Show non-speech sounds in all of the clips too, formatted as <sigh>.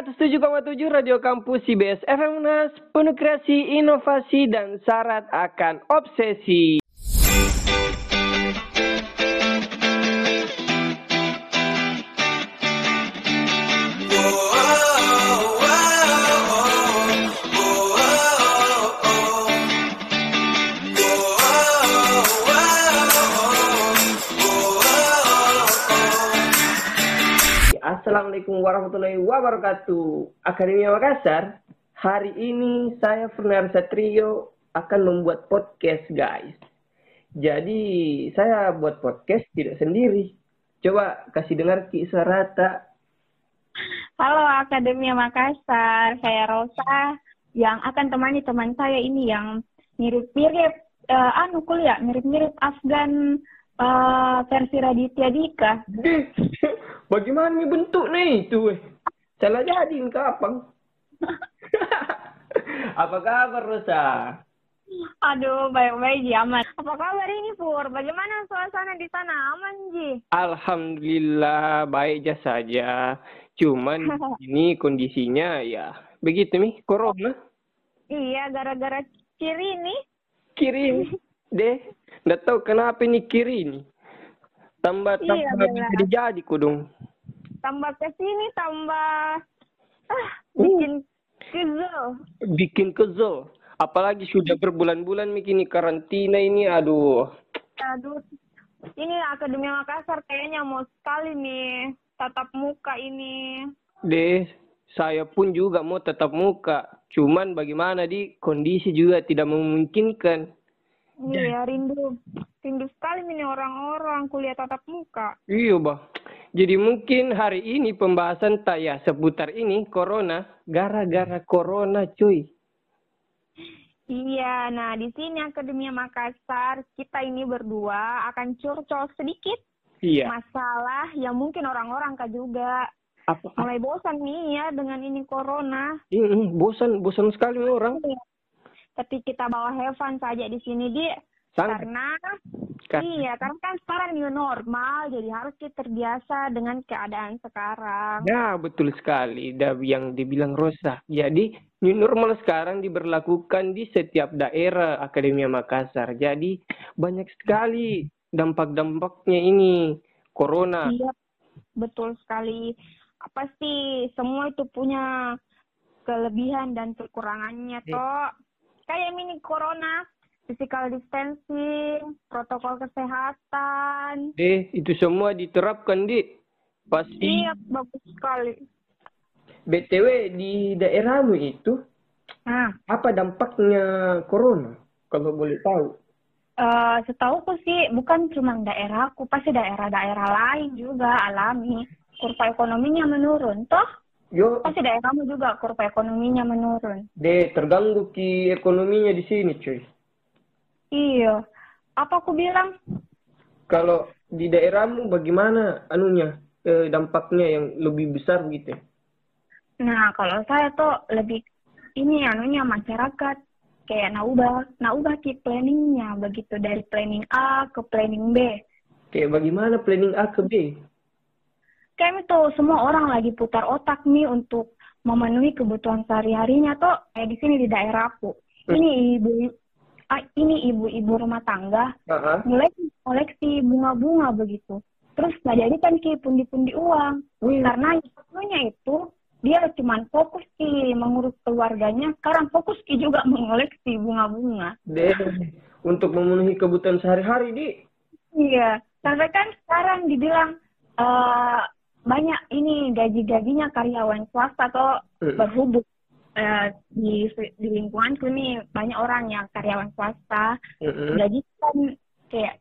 107,7 Radio Kampus CBS FM UNAS, penuh kreasi, inovasi, dan syarat akan obsesi. Assalamualaikum warahmatullahi wabarakatuh. Akademia Makassar, hari ini saya Fernar Satrio akan membuat podcast, guys. Jadi, saya buat podcast tidak sendiri. Coba kasih dengar Ki Sarata. Halo Akademia Makassar, saya Rosa yang akan temani teman saya ini yang mirip-mirip uh, anu kuliah, mirip-mirip Afgan uh, versi Raditya Dika. <laughs> Bagaimana nih bentuk nih itu? Salah jadi kapan? Apa <laughs> kabar Rosa? Aduh, baik-baik Ji, aman. Apa kabar ini Pur? Bagaimana suasana di sana? Aman Ji? Alhamdulillah baik aja saja. Cuman <laughs> ini kondisinya ya begitu nih, corona. Iya, gara-gara kiri nih. Kiri deh. Nggak tahu kenapa ini kiri ini. Tambah Iya, bisa jadi kudung. Tambah ke sini, tambah... Ah, Uh. bikin kesel. Bikin kesel. Apalagi sudah berbulan-bulan bikin karantina ini, aduh. Aduh, ini Akademia Makassar kayaknya mau sekali nih tatap muka ini. Deh, saya pun juga mau tetap muka. Cuman bagaimana di kondisi juga tidak memungkinkan. Iya, rindu. Rindu sekali ini orang-orang kuliah tatap muka. Iya, bah. Jadi mungkin hari ini pembahasan tak ya seputar ini corona gara-gara corona, cuy. Iya, nah di sini Akademia Makassar kita ini berdua akan curcol sedikit Iya. masalah yang mungkin orang-orang kak juga Apa? mulai bosan nih ya dengan ini corona. Ini bosan, bosan sekali orang. Tapi kita bawa Heaven saja di sini di Sangat. karena Kan. iya karena kan sekarang new normal jadi harus kita terbiasa dengan keadaan sekarang. Ya, betul sekali. Dari yang dibilang Rosa. Jadi, new normal sekarang diberlakukan di setiap daerah Akademia Makassar. Jadi, banyak sekali dampak-dampaknya ini. Corona. Iya, betul sekali. Apa sih semua itu punya kelebihan dan kekurangannya Iya. toh. Kayak mini corona, physical distancing, protokol kesehatan. Eh, itu semua diterapkan, Di. Pasti. Iya, bagus sekali. BTW, di daerahmu itu, Nah, apa dampaknya Corona? Kalau boleh tahu. eh setahuku sih bukan cuma daerahku, pasti daerah-daerah lain juga alami kurva ekonominya menurun. Toh, Yo, pasti daerahmu juga kurva ekonominya menurun. deh, terganggu ki ekonominya di sini, cuy. Iya. Apa aku bilang? Kalau di daerahmu bagaimana anunya eh, dampaknya yang lebih besar gitu? Nah, kalau saya tuh lebih ini anunya masyarakat kayak naubah, naubah ki planningnya begitu dari planning A ke planning B. Kayak bagaimana planning A ke B? Kayak itu semua orang lagi putar otak nih untuk memenuhi kebutuhan sehari-harinya tuh kayak di sini di daerahku. Ini ibu ah, ini ibu-ibu rumah tangga Aha. mulai koleksi bunga-bunga begitu. Terus nggak jadi kan ki pundi-pundi uang. Wih, karena sebelumnya itu dia cuma fokus ki mengurus keluarganya sekarang fokus ki juga <laughs> mengoleksi bunga-bunga deh, untuk memenuhi kebutuhan sehari-hari, Di. iya sampai kan sekarang dibilang eh banyak ini gaji-gajinya karyawan swasta atau Mm. berhubung eh, di di lingkunganku nih banyak orang yang karyawan swasta Mm-mm. gaji kan kayak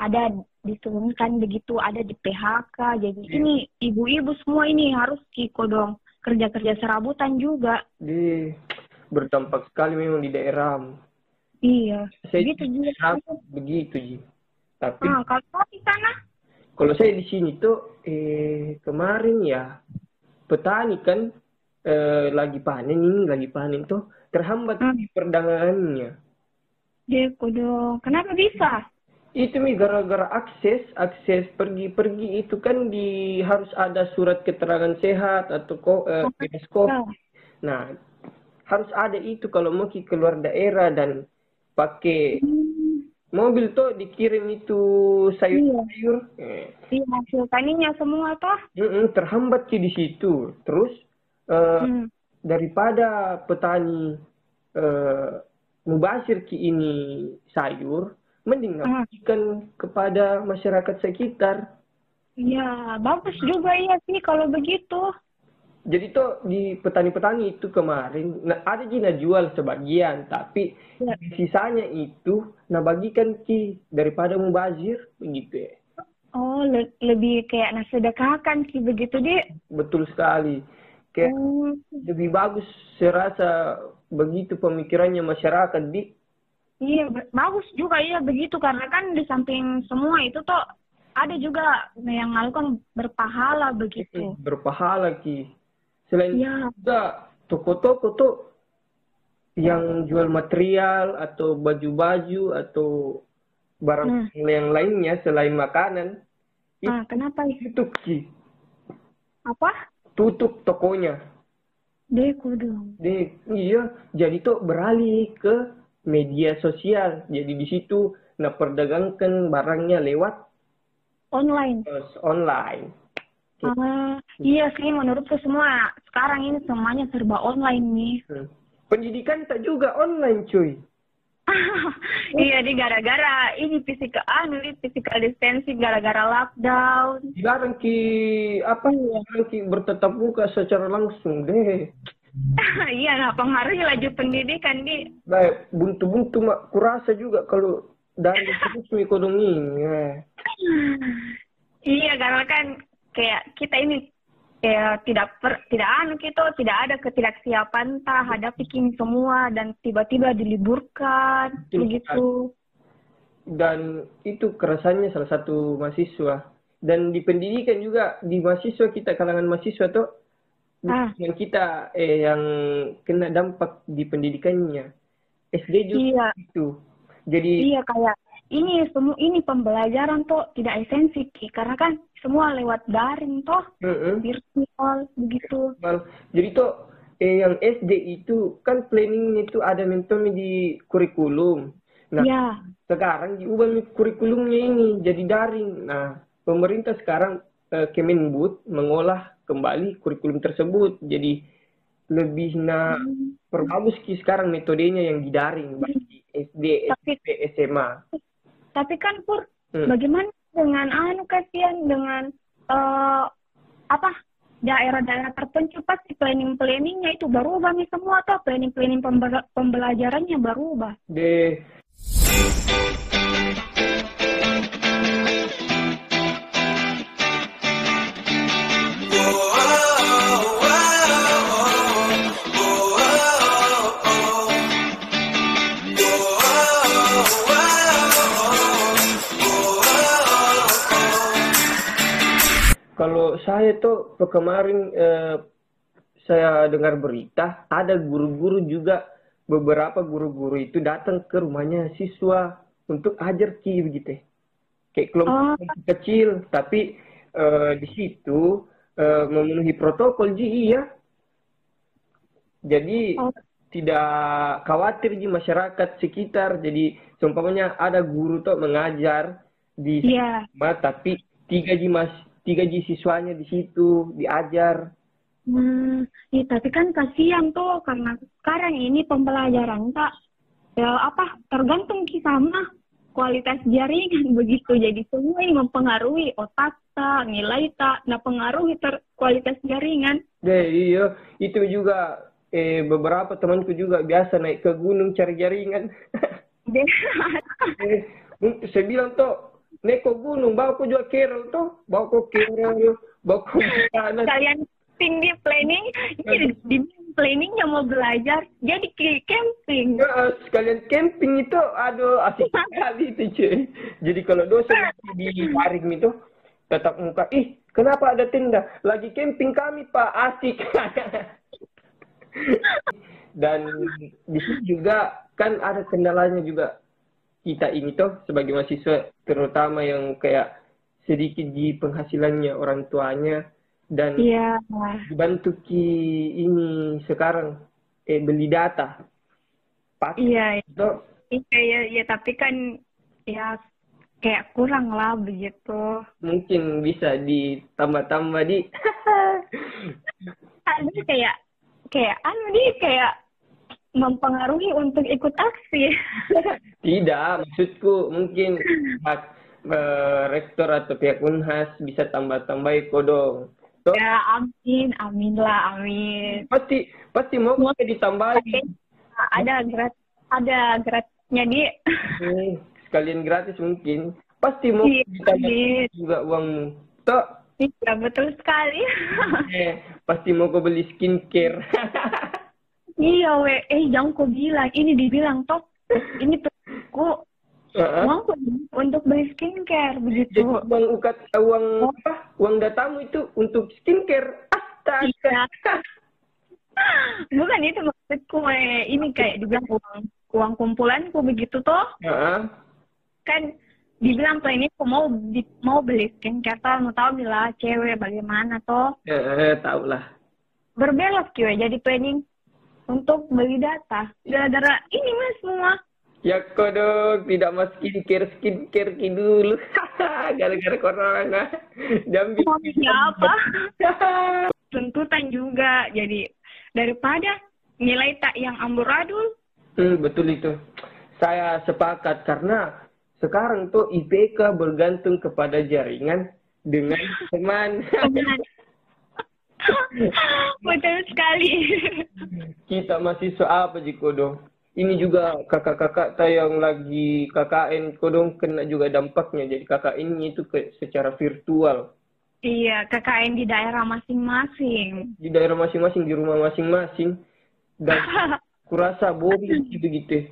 ada diturunkan begitu ada di PHK jadi Iya. ini ibu-ibu semua ini harus ki kodong kerja-kerja serabutan juga Deh, berdampak sekali memang di daerahmu. iya Saya Begitu di juga. begitu, Ji. Tapi ah kalau di sana kalau saya di sini tuh eh kemarin ya petani kan eh, lagi panen ini lagi panen tuh terhambat Hmm. di perdagangannya dia kodong kenapa bisa Itu mi gara-gara akses, akses pergi-pergi itu kan di harus ada surat keterangan sehat atau ko, eh, bebas COVID. Nah, harus ada itu kalau mau keluar daerah dan pakai Hmm. mobil tuh dikirim itu sayur-sayur. Eh, Iya, hasil taninya semua toh. mm-mm, terhambat ki di situ. Terus eh, Hmm. daripada petani eh, mubasir ki ini sayur, mending Ah. berikan kepada masyarakat sekitar. Iya, bagus juga iya sih kalau begitu. Jadi tuh di petani-petani itu kemarin, nah, ada Jina jual sebagian, tapi Ya. sisanya itu nah bagikan ki daripada mubazir begitu ya. Oh, le- lebih kayak nah sedekahkan sih begitu, Dik. Betul sekali. Kayak Oh, lebih bagus saya rasa begitu pemikirannya masyarakat di iya, ba- bagus juga iya begitu karena kan di samping semua itu tuh ada juga yang melakukan berpahala begitu. berpahala ki. Selain Iya, juga toko-toko tuh yang jual material atau baju-baju atau barang yang lainnya selain makanan nah kenapa ya? tutup ki Apa? Tutup tokonya Deko dong. Deh, iya jadi tuh beralih ke media sosial jadi di situ nah perdagangkan barangnya lewat Online. eh, online Ah, iya sih menurutku semua sekarang ini semuanya serba online nih. Hmm. pendidikan tak juga online cuy <laughs> iya, di gara-gara ini physical anu nih, physical distancing gara-gara lockdown. dilarang ki apa dilarang ki bertatap muka secara langsung deh <laughs> iya, nah pengaruhi laju pendidikan di. Baik, buntu-buntu mak kurasa juga kalau dari <laughs> terus ekonomi ini. iya, karena kan kayak kita ini kayak tidak per, tidak anu gitu, tidak ada ketidaksiapan tak hadapi ini semua dan tiba-tiba diliburkan begitu. Dan itu kerasannya salah satu mahasiswa. Dan di pendidikan juga di mahasiswa kita kalangan mahasiswa tuh Ah. yang kita eh yang kena dampak di pendidikannya. SD juga Iya. itu. Jadi Iya kayak ini semua ini pembelajaran tuh tidak esensi Ki. karena kan semua lewat daring toh Mm-mm. virtual begitu. Jadi tuh eh, yang SD itu kan planningnya itu ada mentomi di kurikulum. Nah, Iya. sekarang diubah kurikulumnya ini jadi daring. Nah, pemerintah sekarang eh, Kemendikbud mengolah kembali kurikulum tersebut. Jadi lebih na Hmm. perbagus ki sekarang metodenya yang di daring bagi SD, Tapi SMP, SMA. Tapi kan Pur Hmm. bagaimana dengan anu kasihan dengan eh apa daerah-daerah terpencil pasti planning-planningnya itu berubah nih semua tuh planning-planning pembela- pembelajarannya berubah. De Kalau saya tuh kemarin eh, saya dengar berita ada guru-guru juga beberapa guru-guru itu datang ke rumahnya siswa untuk ajar ki begitu. Kayak kelompok Oh. kecil tapi eh, di situ eh, memenuhi protokol ji iya. Jadi Oh. tidak khawatir di masyarakat sekitar. Jadi seumpamanya ada guru tuh mengajar di Iya. rumah tapi tiga ji mas tiga ji siswanya di situ diajar. Hmm, iya, tapi kan kasihan tuh karena sekarang ini pembelajaran tak ya apa tergantung sama kualitas jaringan <laughs> begitu. Jadi semua ini mempengaruhi otak tak nilai tak nah pengaruhi ter kualitas jaringan. Deh iya itu juga eh beberapa temanku juga biasa naik ke gunung cari jaringan. Deh, <laughs> <laughs> eh, saya bilang tuh ke gunung bawa ku juga kerel tuh bawa ku kerel bawa ku makanan kalian tinggi planning ini di, planningnya mau belajar jadi ke camping Ya, sekalian camping itu, aduh asik <laughs> sekali itu cuy. Jadi kalau dosen di daring itu tetap muka, ih kenapa ada tenda? Lagi camping kami pak, asik. <laughs> Dan di situ juga kan ada kendalanya juga. kita ini toh sebagai mahasiswa terutama yang kayak sedikit di penghasilannya orang tuanya dan Iya. dibantu ki ini sekarang eh beli data. Pakai Iya, itu iya, iya, iya, tapi kan ya kayak kurang lah begitu. mungkin bisa ditambah-tambah di <laughs> Ada kayak kayak anu nih kayak mempengaruhi untuk ikut aksi. <laughs> tidak maksudku mungkin pihak eh, rektor atau pihak unhas bisa tambah-tambah kodong. Toh ya amin, amin lah, amin. pasti pasti mau ditambahin. Ada grat ada gratnya di sekalian gratis mungkin pasti mau Iya, ditambah iya. juga uangmu. Toh Iya, betul sekali. eh, pasti mau kau beli skincare. <laughs> iya, we. Eh, jangan kau bilang. Ini dibilang, toh. Ini aku Heeh. mau untuk beli skincare, Jadi begitu. uang ukat uang apa? Uang datamu itu untuk skincare. Astaga. Iya. <laughs> Bukan itu maksudku, we. Ini kayak dibilang uang, uang kumpulanku, begitu, toh. Heeh. Kan dibilang tuh ini aku mau di- mau beli skincare, toh. Mau tahu lah cewek bagaimana, toh. Eh, tahu lah. Berbelok, kiwe. Jadi planning untuk beli data. Gara-gara ini, mas, semua. Ya kodok tidak mas skincare skincare ki dulu. <laughs> Gara-gara corona. Jambi. Mau siapa? <laughs> tuntutan juga. Jadi daripada nilai tak yang amburadul, Hmm, betul itu. Saya sepakat karena sekarang tuh IPK bergantung kepada jaringan dengan teman. <laughs> <laughs> betul sekali. Kita mahasiswa apa sih kodong? Ini juga kakak-kakak saya yang lagi KKN kodong kena juga dampaknya. Jadi KKN itu ke, secara virtual. iya, KKN di daerah masing-masing. Di daerah masing-masing, di rumah masing-masing. Dan <laughs> kurasa boring gitu-gitu.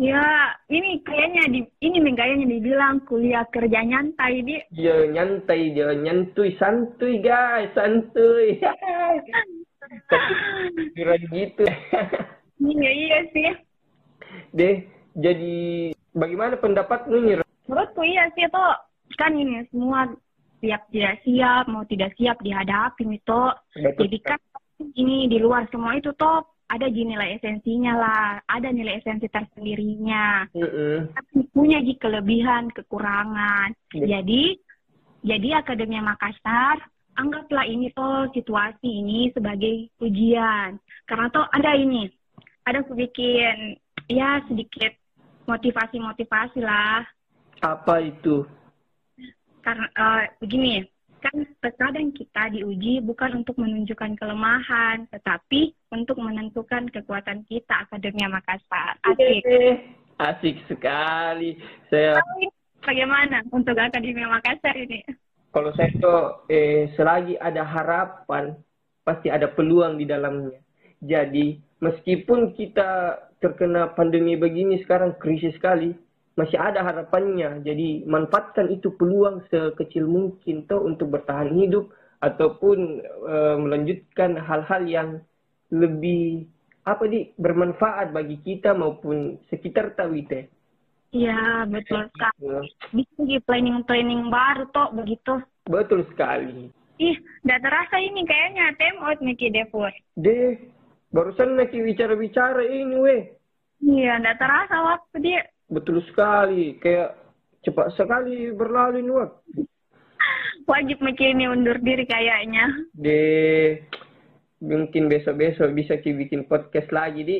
Ya, ini kayaknya di ini nih kayaknya dibilang kuliah kerja nyantai di. Dia nyantai, dia nyantuy, santuy guys, santuy. Kira gitu. Iya iya sih. Deh, jadi bagaimana pendapatmu nih? Menurutku iya sih toh kan ini semua siap tidak siap mau tidak siap dihadapi itu. Jadi kan ini di luar semua itu toh ada nilai esensinya lah, ada nilai esensi tersendirinya. Mm-mm. Tapi punya ji kelebihan, kekurangan. Iya. Jadi jadi Akademia Makassar anggaplah ini toh situasi ini sebagai ujian. Karena toh ada ini, ada aku bikin ya sedikit motivasi-motivasi lah. Apa itu? Karena eh, begini, kan terkadang kita diuji bukan untuk menunjukkan kelemahan, tetapi untuk menentukan kekuatan kita Akademia Makassar. Asik. Eh, Asik sekali. Saya Bagaimana untuk Akademia Makassar ini? kalau saya tuh eh, selagi ada harapan pasti ada peluang di dalamnya. Jadi meskipun kita terkena pandemi begini sekarang krisis sekali, masih ada harapannya. Jadi manfaatkan itu peluang sekecil mungkin tuh untuk bertahan hidup ataupun eh, melanjutkan hal-hal yang lebih apa di bermanfaat bagi kita maupun sekitar tahu teh. Iya, betul sekali. Bisa di planning-planning baru toh begitu. Betul sekali. Ih, udah terasa ini kayaknya time out nih Ki Devur. Deh, barusan lagi bicara-bicara ini weh. Iya, udah terasa waktu dia. Betul sekali, kayak cepat sekali berlalu ini waktu. Wajib ini undur diri kayaknya. Deh, mungkin besok-besok bisa ki bikin podcast lagi di.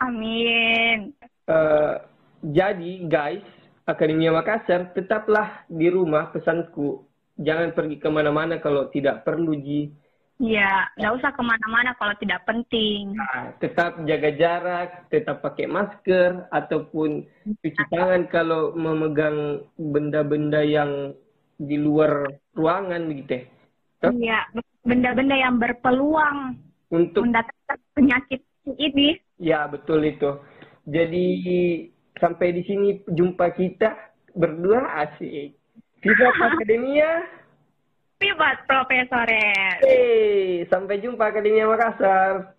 Amin. Eh, jadi guys, Akademia Makassar tetaplah di rumah pesanku. Jangan pergi ke mana-mana kalau tidak perlu Ji. Iya, nggak usah ke mana-mana kalau tidak penting. Nah, tetap jaga jarak, tetap pakai masker ataupun cuci tangan kalau memegang benda-benda yang di luar ruangan gitu. Toh? Iya, benda-benda yang berpeluang Untuk mendatangkan penyakit ini. ya betul itu. Jadi sampai di sini jumpa kita berdua asik. Viva Akademia. Pibat, Profesores. Hey, sampai jumpa Akademia Makassar.